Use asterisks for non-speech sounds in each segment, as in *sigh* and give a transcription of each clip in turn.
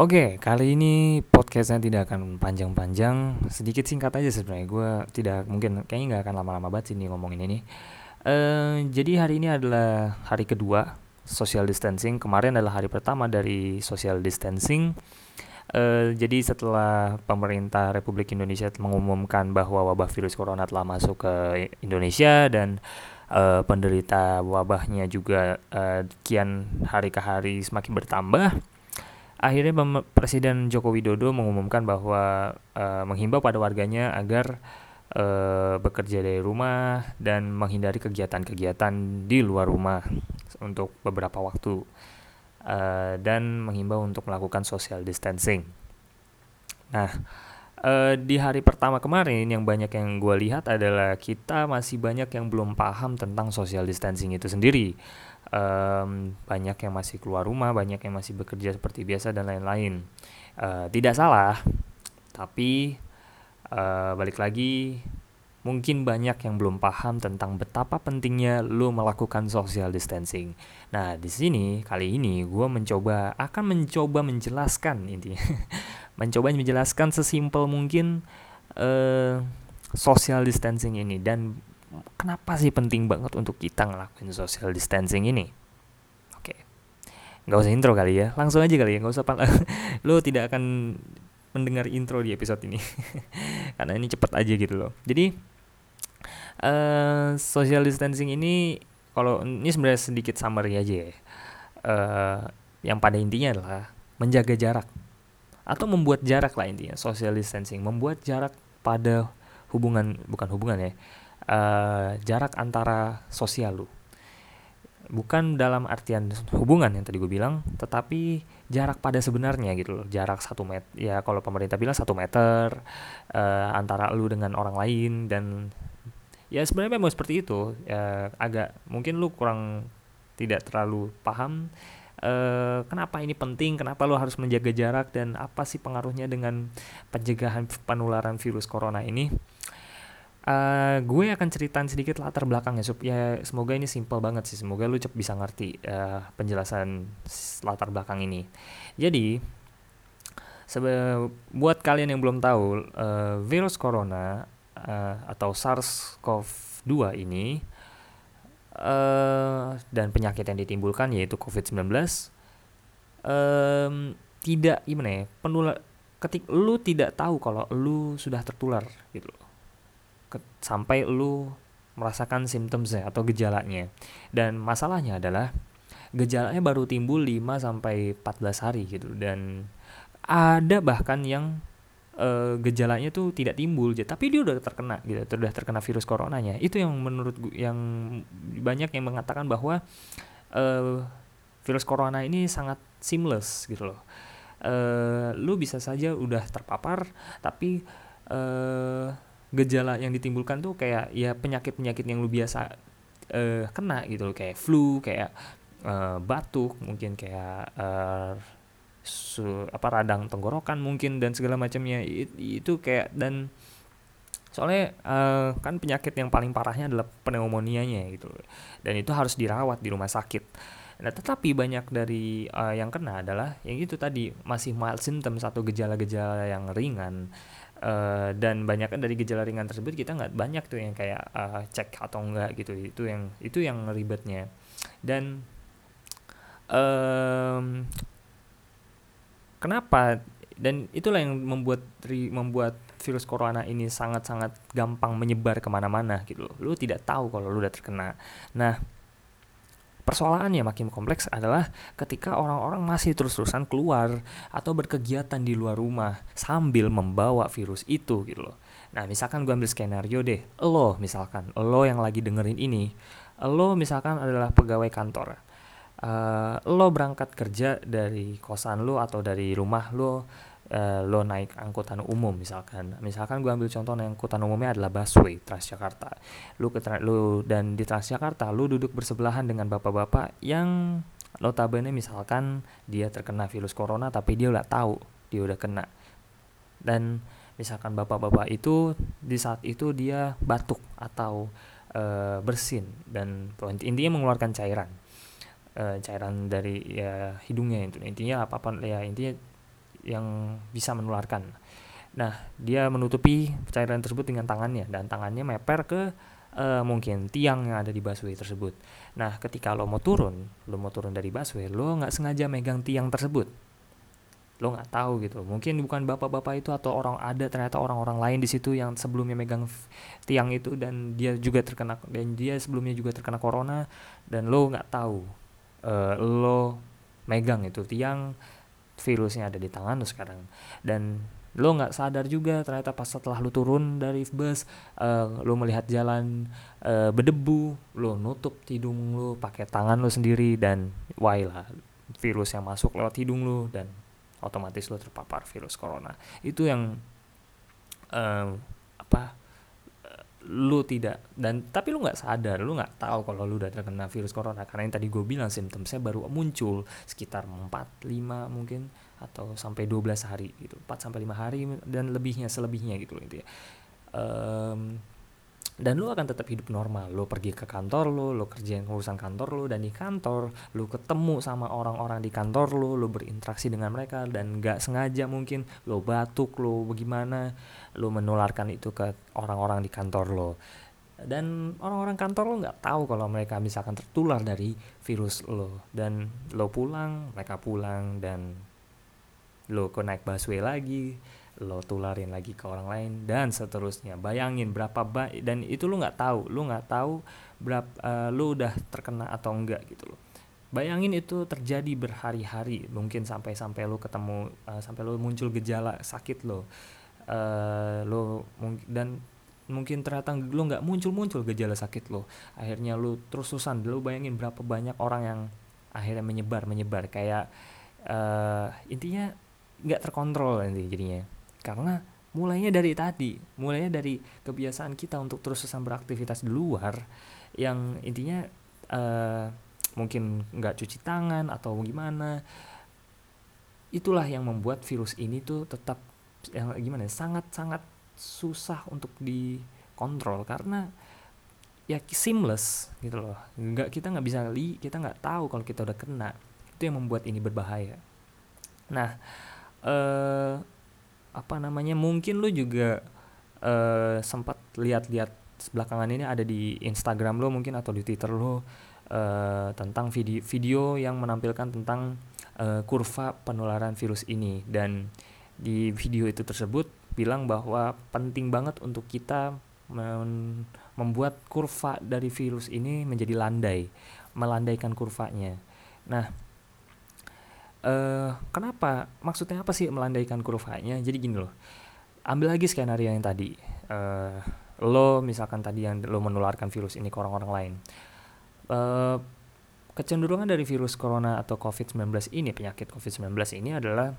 Oke, kali ini podcastnya tidak akan panjang-panjang, sedikit singkat aja sebenarnya. Gue tidak mungkin, kayaknya nggak akan lama-lama banget sih nih ngomongin ini. Uh, jadi hari ini adalah hari kedua social distancing. Kemarin adalah hari pertama dari social distancing. Uh, jadi setelah pemerintah Republik Indonesia mengumumkan bahwa wabah virus corona telah masuk ke Indonesia dan uh, penderita wabahnya juga uh, kian hari ke hari semakin bertambah akhirnya Presiden Joko Widodo mengumumkan bahwa uh, menghimbau pada warganya agar uh, bekerja dari rumah dan menghindari kegiatan-kegiatan di luar rumah untuk beberapa waktu uh, dan menghimbau untuk melakukan social distancing. Nah, uh, di hari pertama kemarin yang banyak yang gue lihat adalah kita masih banyak yang belum paham tentang social distancing itu sendiri um, banyak yang masih keluar rumah, banyak yang masih bekerja seperti biasa dan lain-lain. Uh, tidak salah, tapi uh, balik lagi mungkin banyak yang belum paham tentang betapa pentingnya lo melakukan social distancing. Nah, di sini kali ini gue mencoba akan mencoba menjelaskan intinya, *laughs* mencoba menjelaskan sesimpel mungkin uh, social distancing ini dan kenapa sih penting banget untuk kita ngelakuin social distancing ini? Oke, nggak usah intro kali ya, langsung aja kali ya, nggak usah pan *laughs* lo tidak akan mendengar intro di episode ini *laughs* karena ini cepet aja gitu loh. Jadi uh, social distancing ini kalau ini sebenarnya sedikit summary aja ya. Uh, yang pada intinya adalah menjaga jarak atau membuat jarak lah intinya social distancing membuat jarak pada hubungan bukan hubungan ya uh, jarak antara sosial lu. Bukan dalam artian hubungan yang tadi gue bilang tetapi jarak pada sebenarnya gitu loh. Jarak satu meter ya kalau pemerintah bilang satu meter uh, antara lu dengan orang lain dan ya sebenarnya memang seperti itu. Ya, agak mungkin lu kurang tidak terlalu paham uh, kenapa ini penting kenapa lu harus menjaga jarak dan apa sih pengaruhnya dengan pencegahan penularan virus corona ini Uh, gue akan ceritain sedikit latar belakangnya supaya semoga ini simple banget sih. Semoga lu cepet bisa ngerti uh, penjelasan latar belakang ini. Jadi sebe buat kalian yang belum tahu uh, virus corona uh, atau SARS-CoV-2 ini uh, dan penyakit yang ditimbulkan yaitu COVID-19 um, tidak gimana ya penular ketik lu tidak tahu kalau lu sudah tertular gitu loh sampai lu merasakan simptomnya atau gejalanya. Dan masalahnya adalah gejalanya baru timbul 5 sampai 14 hari gitu. Dan ada bahkan yang uh, gejalanya tuh tidak timbul tapi dia udah terkena gitu sudah terkena virus coronanya. Itu yang menurut yang banyak yang mengatakan bahwa uh, virus corona ini sangat seamless gitu loh. Uh, lu bisa saja udah terpapar tapi uh, gejala yang ditimbulkan tuh kayak ya penyakit-penyakit yang lu biasa uh, kena gitu loh. Kayak flu kayak uh, batuk mungkin kayak uh, su, apa radang tenggorokan mungkin dan segala macamnya. It, itu kayak dan soalnya uh, kan penyakit yang paling parahnya adalah pneumonia-nya gitu dan itu harus dirawat di rumah sakit. Nah, tetapi banyak dari uh, yang kena adalah yang itu tadi masih mild symptom satu gejala-gejala yang ringan Uh, dan banyak kan dari gejala ringan tersebut kita nggak banyak tuh yang kayak uh, cek atau enggak gitu. Itu yang itu yang ribetnya. Dan um, kenapa? Dan itulah yang membuat membuat virus corona ini sangat-sangat gampang menyebar ke mana-mana gitu loh. Lu tidak tahu kalau lu udah terkena. Nah Persoalannya makin kompleks adalah ketika orang-orang masih terus-terusan keluar atau berkegiatan di luar rumah sambil membawa virus itu gitu loh. Nah misalkan gue ambil skenario deh, lo misalkan, lo yang lagi dengerin ini, lo misalkan adalah pegawai kantor. Uh, lo berangkat kerja dari kosan lo atau dari rumah lo uh, lo naik angkutan umum misalkan. Misalkan gue ambil contoh naik angkutan umumnya adalah busway Transjakarta. Lu ke lu dan di Transjakarta lu duduk bersebelahan dengan bapak-bapak yang notabene misalkan dia terkena virus corona tapi dia udah tahu dia udah kena. Dan misalkan bapak-bapak itu di saat itu dia batuk atau uh, bersin dan intinya mengeluarkan cairan. Uh, cairan dari ya hidungnya itu. Intinya apa apa ya intinya yang bisa menularkan. Nah, dia menutupi cairan tersebut dengan tangannya dan tangannya meper ke uh, mungkin tiang yang ada di busway tersebut. Nah, ketika lo mau turun, lo mau turun dari busway, lo nggak sengaja megang tiang tersebut. Lo nggak tahu gitu. Mungkin bukan bapak-bapak itu atau orang ada ternyata orang-orang lain di situ yang sebelumnya megang tiang itu dan dia juga terkena dan dia sebelumnya juga terkena corona dan lo nggak tahu. Uh, lo megang itu tiang virusnya ada di tangan lo sekarang. Dan lo nggak sadar juga ternyata pas setelah lo turun dari bus uh, lo melihat jalan uh, berdebu lo nutup hidung lo pakai tangan lo sendiri dan wah lah virus yang masuk lewat hidung lo dan otomatis lo terpapar virus corona. Itu yang uh, apa lu tidak dan tapi lu nggak sadar lu nggak tahu kalau lu udah terkena virus corona. Karena yang tadi gue bilang simptomnya baru muncul sekitar 4 5 mungkin atau sampai 12 hari gitu. 4 sampai 5 hari dan lebihnya selebihnya gitu loh intinya. Um, dan lu akan tetap hidup normal. Lu pergi ke kantor lu lu kerjain urusan kantor lu dan di kantor lu ketemu sama orang-orang di kantor lu lu berinteraksi dengan mereka dan gak sengaja mungkin lu batuk lu bagaimana lu menularkan itu ke orang-orang di kantor lu. Dan orang-orang kantor lo nggak tahu kalau mereka misalkan tertular dari virus lo dan lo pulang mereka pulang dan lo ke naik busway lagi lo tularin lagi ke orang lain dan seterusnya. Bayangin berapa baik dan itu lo nggak tahu lo nggak tahu berapa uh, lo udah terkena atau enggak gitu loh. Bayangin itu terjadi berhari-hari mungkin sampai-sampai lo ketemu uh, sampai lo muncul gejala sakit lo uh, lo dan mungkin ternyata lo nggak muncul-muncul gejala sakit lo. Akhirnya lo terus terusan lo bayangin berapa banyak orang yang akhirnya menyebar menyebar. Kayak uh, intinya nggak terkontrol nanti jadinya karena mulainya dari tadi mulainya dari kebiasaan kita untuk terus-terusan beraktivitas di luar yang intinya uh, mungkin nggak cuci tangan atau gimana itulah yang membuat virus ini tuh tetap yang gimana ya, sangat sangat susah untuk dikontrol karena ya seamless gitu loh. Nggak kita nggak bisa li kita nggak tahu kalau kita udah kena. Itu yang membuat ini berbahaya. Nah eh apa namanya mungkin lu juga uh, sempat lihat-lihat belakangan ini ada di Instagram lo mungkin atau di Twitter lo uh, tentang video video yang menampilkan tentang uh, kurva penularan virus ini dan di video itu tersebut bilang bahwa penting banget untuk kita membuat kurva dari virus ini menjadi landai, melandaikan kurvanya. Nah, uh, kenapa? Maksudnya apa sih melandaikan kurvanya jadi gini loh ambil lagi skenario yang tadi. Uh, lo misalkan tadi yang lo menularkan virus ini ke orang-orang lain. Uh, kecenderungan dari virus corona atau covid-19 ini penyakit covid-19 ini adalah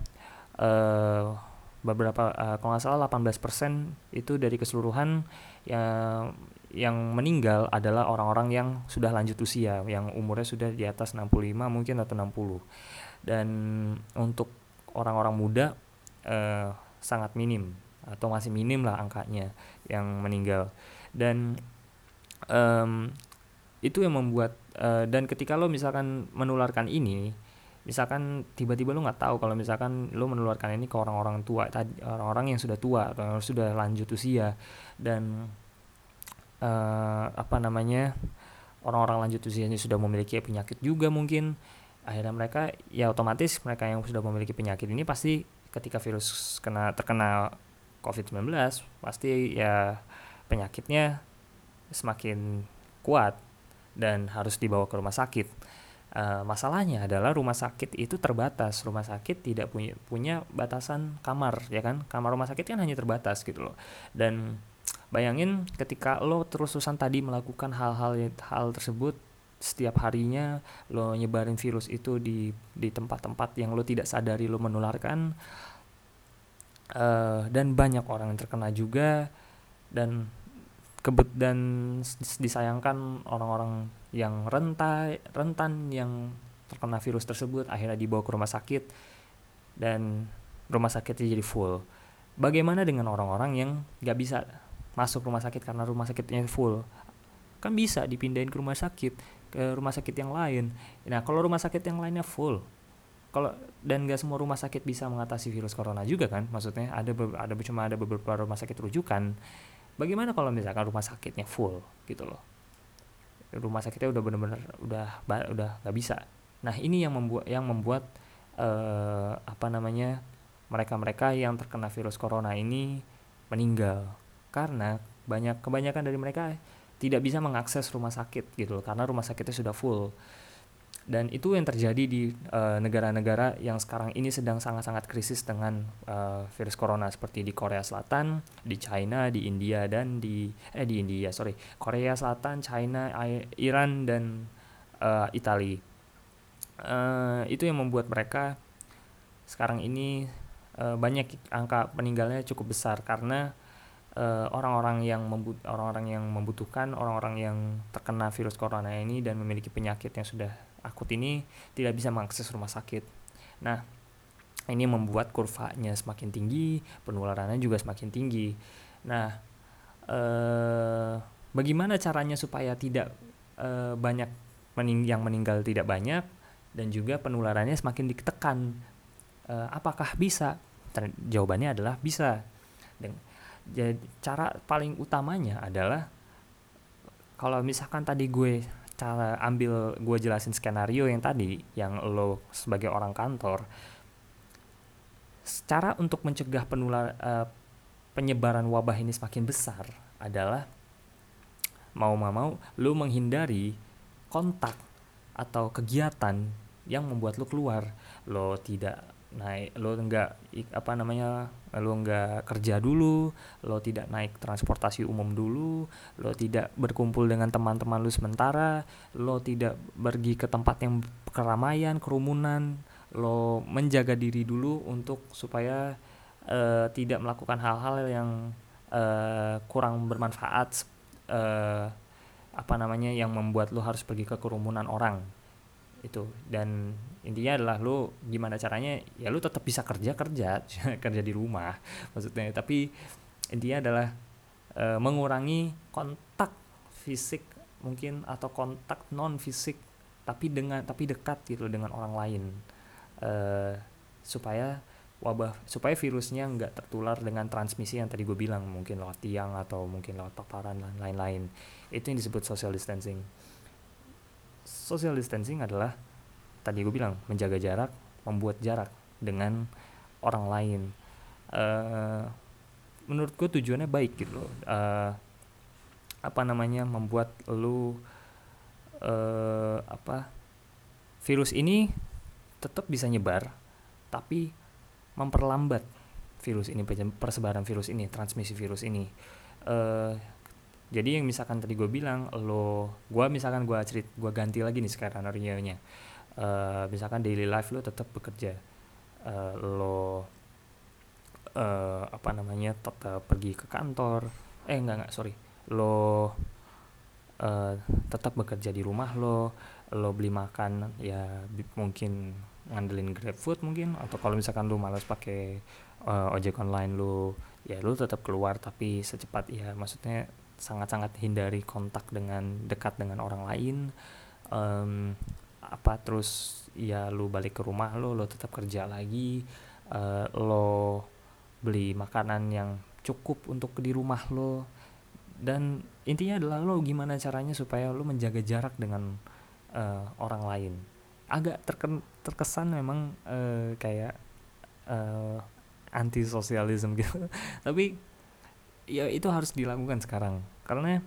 uh, beberapa uh, kalau nggak salah 18% itu dari keseluruhan yang yang meninggal adalah orang-orang yang sudah lanjut usia yang umurnya sudah di atas 65 mungkin atau 60 dan untuk orang-orang muda uh, sangat minim atau masih minim lah angkanya yang meninggal. Dan um, itu yang membuat uh, dan ketika lo misalkan menularkan ini misalkan tiba-tiba lo nggak tahu kalau misalkan lo menularkan ini ke orang-orang tua tadi orang-orang yang sudah tua atau yang sudah lanjut usia. Dan uh, apa namanya orang-orang lanjut usianya sudah memiliki penyakit juga mungkin akhirnya mereka ya otomatis mereka yang sudah memiliki penyakit ini pasti ketika virus kena terkena COVID-19 pasti ya penyakitnya semakin kuat dan harus dibawa ke rumah sakit. Uh, masalahnya adalah rumah sakit itu terbatas. Rumah sakit tidak punya punya batasan kamar, ya kan? Kamar rumah sakit kan hanya terbatas gitu loh. Dan bayangin ketika lo terus-terusan tadi melakukan hal-hal hal tersebut setiap harinya lo nyebarin virus itu di di tempat-tempat yang lo tidak sadari lo menularkan uh, dan banyak orang yang terkena juga dan kebet dan disayangkan orang-orang yang rentai rentan yang terkena virus tersebut akhirnya dibawa ke rumah sakit dan rumah sakitnya jadi full. Bagaimana dengan orang-orang yang gak bisa masuk rumah sakit karena rumah sakitnya full? Kan bisa dipindahin ke rumah sakit ke rumah sakit yang lain. Nah, kalau rumah sakit yang lainnya full, kalau dan gak semua rumah sakit bisa mengatasi virus corona juga kan? Maksudnya ada ada cuma ada beberapa rumah sakit rujukan. Bagaimana kalau misalkan rumah sakitnya full gitu loh? Rumah sakitnya udah bener-bener udah udah nggak bisa. Nah ini yang membuat yang membuat uh, apa namanya mereka-mereka yang terkena virus corona ini meninggal. Karena banyak kebanyakan dari mereka tidak bisa mengakses rumah sakit gitu loh karena rumah sakitnya sudah full dan itu yang terjadi di eh, negara-negara uh, yang sekarang ini sedang sangat-sangat krisis dengan uh, virus corona seperti di Korea Selatan, di China, di India dan di eh di India sorry Korea Selatan, China, Iran dan uh, Italia. Uh, itu yang membuat mereka sekarang ini uh, banyak angka meninggalnya cukup besar karena orang-orang uh, yang orang-orang yang membutuhkan orang-orang yang terkena virus corona ini dan memiliki penyakit yang sudah akut ini tidak bisa mengakses rumah sakit. Nah, ini membuat kurvanya semakin tinggi, penularannya juga semakin tinggi. Nah, eh, bagaimana caranya supaya tidak eh, banyak mening yang meninggal tidak banyak dan juga penularannya semakin ditekan? Eh, apakah bisa? Jawabannya adalah bisa. Dan jadi cara paling utamanya adalah kalau misalkan tadi gue cara ambil gue jelasin skenario yang tadi yang lo sebagai orang kantor cara untuk mencegah penular uh, penyebaran wabah ini semakin besar adalah mau mau mau lo menghindari kontak atau kegiatan yang membuat lo keluar. Lo tidak naik lo enggak apa namanya lo enggak kerja dulu lo tidak naik transportasi umum dulu lo tidak berkumpul dengan teman-teman lo sementara lo tidak pergi ke tempat yang keramaian kerumunan lo menjaga diri dulu untuk supaya uh, tidak melakukan hal-hal yang uh, kurang bermanfaat uh, apa namanya yang membuat lo harus pergi ke kerumunan orang. Itu dan intinya adalah lu gimana caranya ya lu tetap bisa kerja kerja *laughs* kerja di rumah maksudnya. Tapi intinya adalah e, mengurangi kontak fisik mungkin atau kontak non fisik tapi dengan tapi dekat gitu dengan orang lain. E, supaya wabah supaya virusnya nggak tertular dengan transmisi yang tadi gue bilang mungkin lewat tiang atau mungkin lewat paparan dan lain-lain. Itu yang disebut social distancing. Social distancing adalah tadi gue bilang menjaga jarak membuat jarak dengan orang lain. Uh, menurut gue tujuannya baik gitu loh. Uh, apa namanya membuat lu uh, apa virus ini tetap bisa nyebar tapi memperlambat virus ini persebaran virus ini transmisi virus ini. Uh, jadi yang misalkan tadi gue bilang lo gue misalkan gue cerit gue ganti lagi nih sekarang nya uh, misalkan daily life lo tetap bekerja. Uh, lo uh, apa namanya tetap pergi ke kantor. Eh enggak enggak sorry. Lo uh, tetap bekerja di rumah lo. Lo beli makan ya mungkin ngandelin grab food mungkin. Atau kalau misalkan lo malas pakai uh, ojek online lo ya lo tetap keluar. Tapi secepat ya maksudnya sangat-sangat hindari kontak dengan dekat dengan orang lain. Um, apa terus ya lu balik ke rumah lo lo tetap kerja lagi uh, lo beli makanan yang cukup untuk di rumah lo. Dan intinya adalah lo gimana caranya supaya lo menjaga jarak dengan uh, orang lain. Agak terken terkesan memang uh, kayak uh, anti sosialisme gitu. *laughs* Tapi ya itu harus dilakukan sekarang. Karena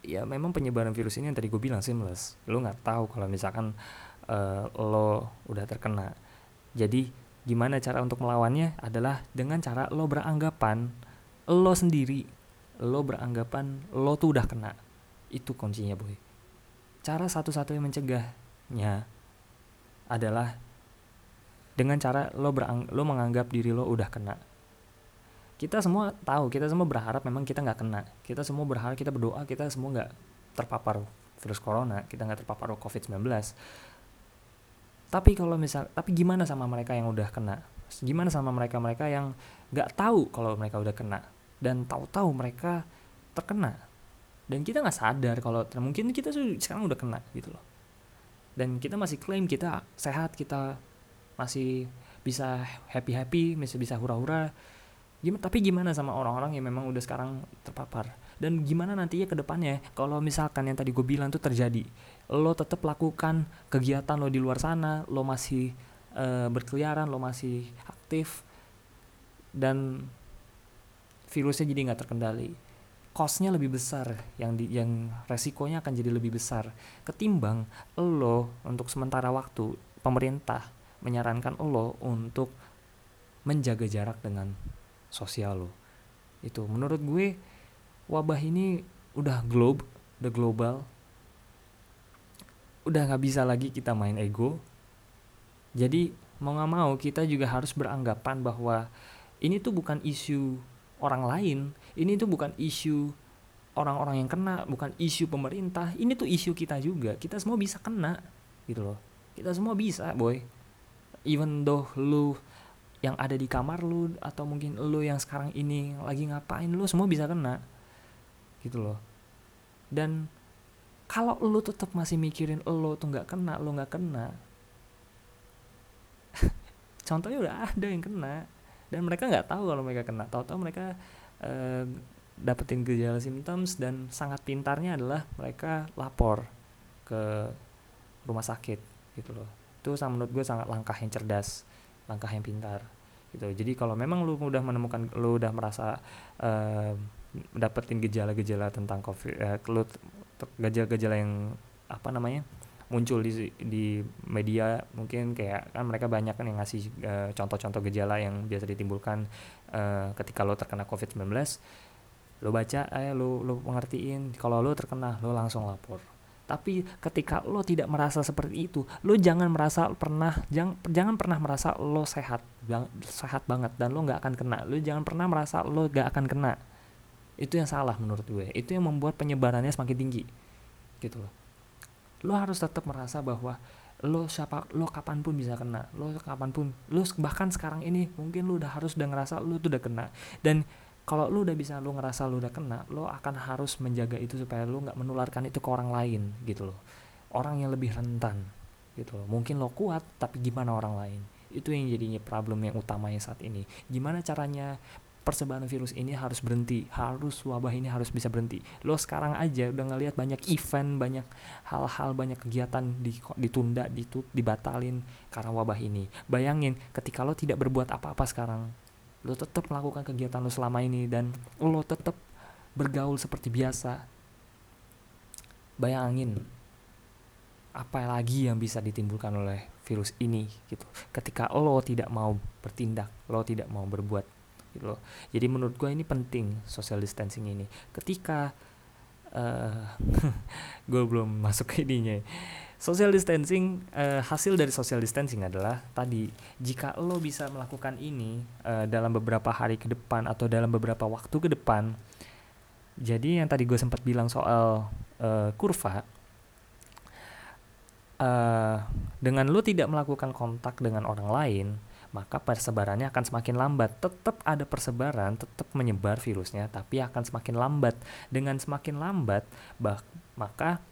ya memang penyebaran virus ini yang tadi gue bilang seamless lo nggak tahu kalau misalkan uh, lo udah terkena. Jadi gimana cara untuk melawannya adalah dengan cara lo beranggapan lo sendiri. Lo beranggapan lo tuh udah kena. Itu kuncinya boy. Cara satu-satunya mencegahnya adalah dengan cara lo berang lo menganggap diri lo udah kena kita semua tahu kita semua berharap memang kita nggak kena. Kita semua berharap kita berdoa kita semua nggak terpapar virus corona kita nggak terpapar covid 19 tapi kalau misal tapi gimana sama mereka yang udah kena? Gimana sama mereka mereka yang nggak tahu kalau mereka udah kena? Dan tahu-tahu mereka terkena. Dan kita nggak sadar kalau mungkin kita sekarang udah kena gitu loh. Dan kita masih klaim kita sehat kita masih bisa happy happy masih bisa hura hura gimana tapi gimana sama orang-orang yang memang udah sekarang terpapar? Dan gimana nantinya ke depannya? Kalau misalkan yang tadi gue bilang tuh terjadi lo tetap lakukan kegiatan lo di luar sana lo masih uh, berkeliaran lo masih aktif dan virusnya jadi nggak terkendali. Costnya lebih besar yang di yang resikonya akan jadi lebih besar. Ketimbang lo untuk sementara waktu pemerintah menyarankan lo untuk menjaga jarak dengan sosial lo. Itu menurut gue wabah ini udah globe udah global. Udah nggak bisa lagi kita main ego. Jadi mau nggak mau kita juga harus beranggapan bahwa ini tuh bukan isu orang lain ini tuh bukan isu orang-orang yang kena bukan isu pemerintah ini tuh isu kita juga. Kita semua bisa kena gitu loh. Kita semua bisa boy. Even though lu yang ada di kamar lu atau mungkin lu yang sekarang ini lagi ngapain lu semua bisa kena gitu loh. Dan kalau lo tetap masih mikirin lo tuh nggak kena lo nggak kena *laughs* contohnya udah ada yang kena. Dan mereka nggak tahu kalau mereka kena. Tahu-tahu mereka uh, dapetin gejala symptoms dan sangat pintarnya adalah mereka lapor ke rumah sakit gitu loh. Itu sama menurut gue sangat langkah yang cerdas langkah yang pintar gitu. Jadi kalau memang lu udah menemukan lu udah merasa uh, dapetin gejala-gejala tentang covid eh, gejala-gejala yang apa namanya muncul di di media mungkin kayak kan mereka banyak kan yang ngasih uh, contoh-contoh gejala yang biasa ditimbulkan uh, ketika lo terkena covid-19 lo baca eh lo lo pengertiin kalau lo terkena lo langsung lapor tapi ketika lo tidak merasa seperti itu lo jangan merasa pernah jangan jangan pernah merasa lo sehat sehat banget dan lo nggak akan kena. Lo jangan pernah merasa lo nggak akan kena. Itu yang salah menurut gue. Itu yang membuat penyebarannya semakin tinggi. Gitu loh. Lo harus tetap merasa bahwa lo siapa lo kapan pun bisa kena. Lo kapan pun lo bahkan sekarang ini mungkin lo udah harus udah ngerasa lo tuh udah kena. Dan kalau lo udah bisa lo ngerasa lo udah kena lo akan harus menjaga itu supaya lo nggak menularkan itu ke orang lain gitu loh. Orang yang lebih rentan gitu loh. Mungkin lo kuat tapi gimana orang lain? Itu yang jadinya problem yang utamanya saat ini. Gimana caranya persebaran virus ini harus berhenti? Harus wabah ini harus bisa berhenti? Lo sekarang aja udah ngelihat banyak event banyak hal-hal banyak kegiatan di, ditunda ditut dibatalin karena wabah ini. Bayangin ketika lo tidak berbuat apa-apa sekarang lo tetap melakukan kegiatan lo selama ini dan lo tetap bergaul seperti biasa. Bayangin apa lagi yang bisa ditimbulkan oleh virus ini gitu. Ketika lo tidak mau bertindak lo tidak mau berbuat gitu loh. Jadi menurut gue ini penting social distancing ini. Ketika uh, eh, *laughs* gue belum masuk ke ininya. Social distancing uh, hasil dari social distancing adalah tadi jika lo bisa melakukan ini uh, dalam beberapa hari ke depan atau dalam beberapa waktu ke depan jadi yang tadi gue sempat bilang soal uh, kurva uh, dengan lo tidak melakukan kontak dengan orang lain maka persebarannya akan semakin lambat. Tetap ada persebaran, tetap menyebar virusnya, tapi akan semakin lambat. Dengan semakin lambat, bah, maka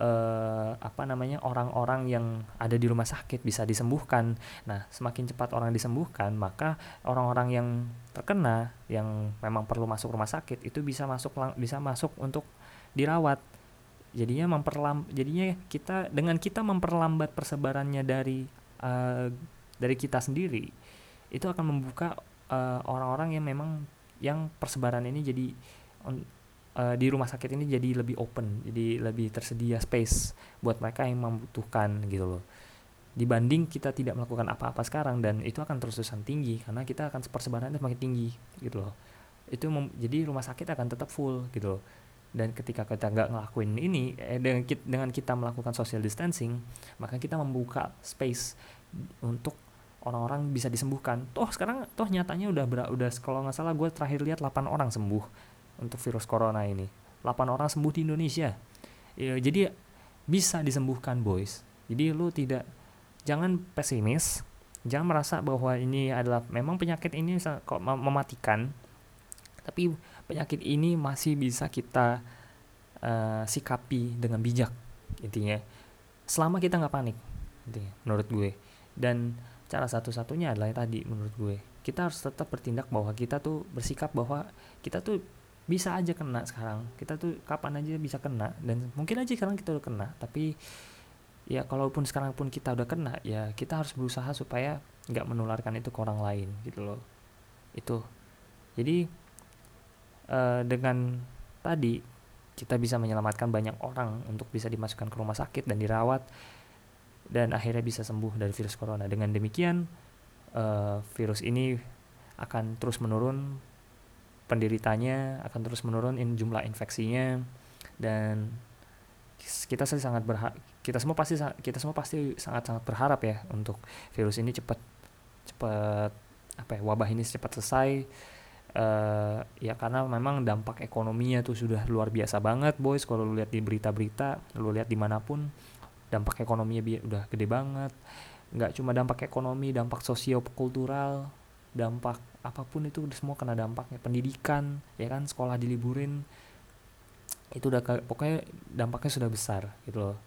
eh, apa namanya orang-orang yang ada di rumah sakit bisa disembuhkan. Nah, semakin cepat orang disembuhkan, maka orang-orang yang terkena, yang memang perlu masuk rumah sakit itu bisa masuk bisa masuk untuk dirawat. Jadinya memperlam, jadinya kita dengan kita memperlambat persebarannya dari uh, dari kita sendiri itu akan membuka uh, orang-orang yang memang yang persebaran ini jadi uh, di rumah sakit ini jadi lebih open jadi lebih tersedia space buat mereka yang membutuhkan gitu loh. Dibanding kita tidak melakukan apa-apa sekarang dan itu akan terus-terusan tinggi karena kita akan persebarannya semakin tinggi gitu loh. Itu jadi rumah sakit akan tetap full gitu loh. Dan ketika kita nggak ngelakuin ini eh, dengan kita, dengan kita melakukan social distancing maka kita membuka space untuk orang-orang bisa disembuhkan. Toh sekarang toh nyatanya udah ber, udah kalau nggak salah gue terakhir lihat 8 orang sembuh untuk virus corona ini. 8 orang sembuh di Indonesia. Ya, jadi bisa disembuhkan boys. Jadi lu tidak jangan pesimis, jangan merasa bahwa ini adalah memang penyakit ini kok mematikan. Tapi penyakit ini masih bisa kita uh, sikapi dengan bijak intinya. Selama kita nggak panik, intinya menurut gue. Dan cara satu-satunya adalah tadi menurut gue. Kita harus tetap bertindak bahwa kita tuh bersikap bahwa kita tuh bisa aja kena sekarang. Kita tuh kapan aja bisa kena dan mungkin aja sekarang kita udah kena tapi ya kalaupun sekarang pun kita udah kena ya kita harus berusaha supaya nggak menularkan itu ke orang lain gitu loh. Itu. Jadi uh, dengan tadi kita bisa menyelamatkan banyak orang untuk bisa dimasukkan ke rumah sakit dan dirawat dan akhirnya bisa sembuh dari virus corona. Dengan demikian, uh, virus ini akan terus menurun, penderitanya akan terus menurun in jumlah infeksinya dan kita sih sangat berharap kita semua pasti kita semua pasti sangat sangat berharap ya untuk virus ini cepat cepat apa ya wabah ini cepat selesai uh, ya karena memang dampak ekonominya tuh sudah luar biasa banget boys kalau lu lihat di berita-berita lu lihat di mana pun dampak ekonominya udah gede banget. Nggak cuma dampak ekonomi dampak sosio kultural dampak apa pun itu semua kena dampaknya. Pendidikan ya kan sekolah diliburin itu udah pokoknya dampaknya sudah besar gitu loh.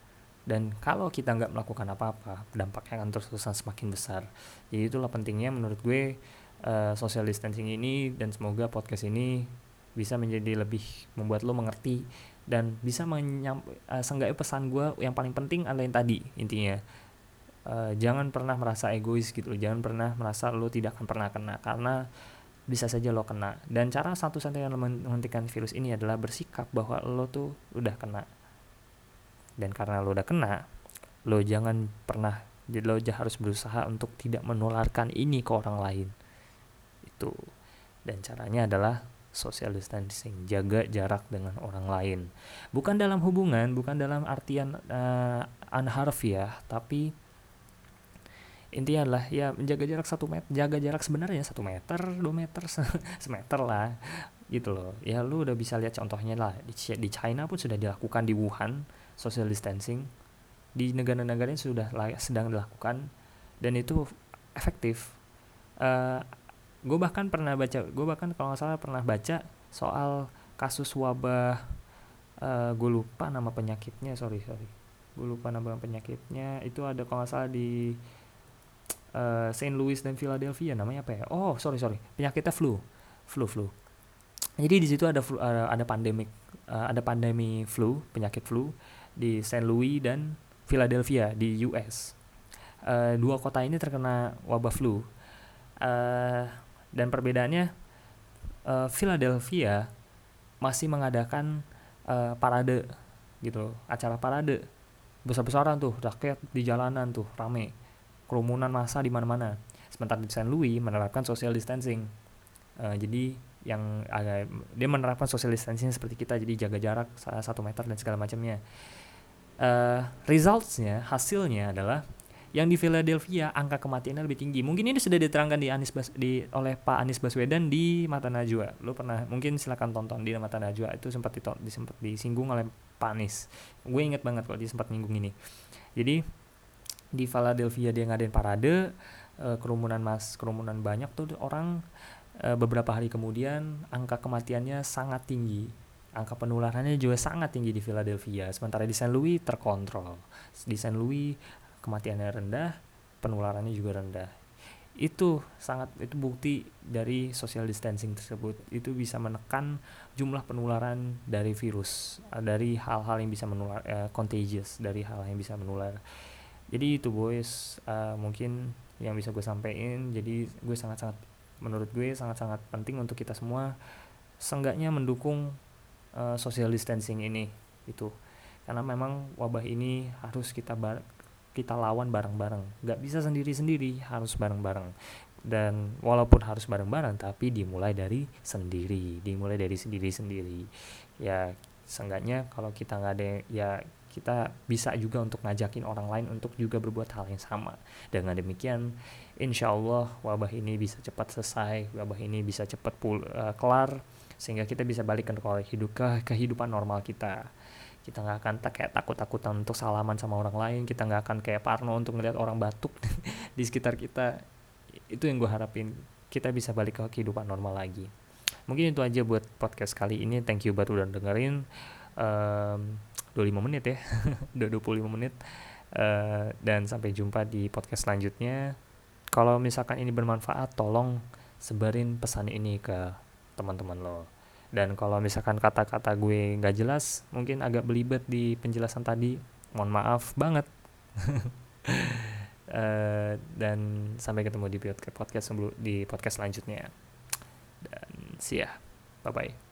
Dan kalau kita nggak melakukan apa-apa dampaknya akan terus terusan semakin besar. Jadi itulah pentingnya menurut gue uh, social distancing ini dan semoga podcast ini bisa menjadi lebih membuat lo mengerti dan bisa menyam uh, seenggaknya pesan gue yang paling penting adalah yang tadi intinya. Uh, jangan pernah merasa egois gitu jangan pernah merasa lo tidak akan pernah kena karena bisa saja lo kena. Dan cara satu-satunya menghentikan virus ini adalah bersikap bahwa lo tuh udah kena. Dan karena lo udah kena lo jangan pernah jadi lo harus berusaha untuk tidak menularkan ini ke orang lain. Itu. Dan caranya adalah social distancing, jaga jarak dengan orang lain. Bukan dalam hubungan, bukan dalam artian uh, ya, tapi intinya adalah ya menjaga jarak satu meter, jaga jarak sebenarnya satu meter, dua meter, *laughs* semeter lah, gitu loh. Ya lu udah bisa lihat contohnya lah di, di China pun sudah dilakukan di Wuhan social distancing, di negara-negara yang sudah sedang dilakukan dan itu efektif. Uh, gue bahkan pernah baca gue bahkan kalau nggak salah pernah baca soal kasus wabah uh, eh, gue lupa nama penyakitnya sorry sorry. Gue lupa nama penyakitnya. Itu ada kalau nggak salah di uh, Saint Louis dan Philadelphia namanya apa ya? Oh sorry sorry. Penyakitnya flu. Flu flu. Jadi di situ ada flu, uh, ada pandemik uh, ada pandemi flu penyakit flu di Saint Louis dan Philadelphia di US uh, dua kota ini terkena wabah flu. Uh, dan perbedaannya uh, Philadelphia masih mengadakan uh, parade gitu acara parade. Besar-besaran tuh rakyat di jalanan tuh rame. Kerumunan massa di mana-mana. Sementara di St. Louis menerapkan social distancing. Uh, jadi yang agak dia menerapkan social distancing seperti kita jadi jaga jarak satu meter dan segala macamnya. Uh, resultsnya hasilnya adalah yang di Philadelphia angka kematiannya lebih tinggi. Mungkin ini sudah diterangkan di Anies Bas di oleh Pak Anies Baswedan di Mata Najwa. Lo pernah mungkin silakan tonton di Mata Najwa itu sempat diton, sempat disinggung oleh Pak Anies. Gue inget banget kalau dia sempat nyinggung ini. Jadi di Philadelphia dia ngadain parade uh, kerumunan mas kerumunan banyak tuh orang uh, beberapa hari kemudian angka kematiannya sangat tinggi angka penularannya juga sangat tinggi di Philadelphia sementara di St. Louis terkontrol di St. Louis kematiannya rendah, penularannya juga rendah. Itu sangat itu bukti dari social distancing tersebut. Itu bisa menekan jumlah penularan dari virus, eh, dari hal-hal yang bisa menular uh, contagious, dari hal yang bisa menular. Jadi itu boys uh, mungkin yang bisa gue sampaikan. Jadi gue sangat-sangat menurut gue sangat-sangat penting untuk kita semua seenggaknya mendukung uh, social distancing ini itu karena memang wabah ini harus kita kita lawan bareng-bareng. Nggak bisa sendiri-sendiri harus bareng-bareng. Dan walaupun harus bareng-bareng tapi dimulai dari sendiri dimulai dari sendiri-sendiri ya seenggaknya kalau kita nggak ada ya kita bisa juga untuk ngajakin orang lain untuk juga berbuat hal yang sama. Dengan demikian insya Allah wabah ini bisa cepat selesai wabah ini bisa cepat pul uh, kelar sehingga kita bisa balik ke kehidupan normal kita kita nggak akan tak kayak takut-takutan untuk salaman sama orang lain. Kita nggak akan kayak parno untuk ngeliat orang batuk *laughs* di sekitar kita. Itu yang gue harapin. Kita bisa balik ke kehidupan normal lagi. Mungkin itu aja buat podcast kali ini. Thank you buat udah dengerin. Um, 25 menit ya. *laughs* Udah 25 menit. Uh, dan sampai jumpa di podcast selanjutnya. Kalau misalkan ini bermanfaat tolong sebarin pesan ini ke teman-teman lo dan kalau misalkan kata-kata gue nggak jelas mungkin agak belibet di penjelasan tadi. Mohon maaf banget. Uh, *laughs* dan sampai ketemu di podcast sebelum di podcast selanjutnya. Dan see ya. Bye bye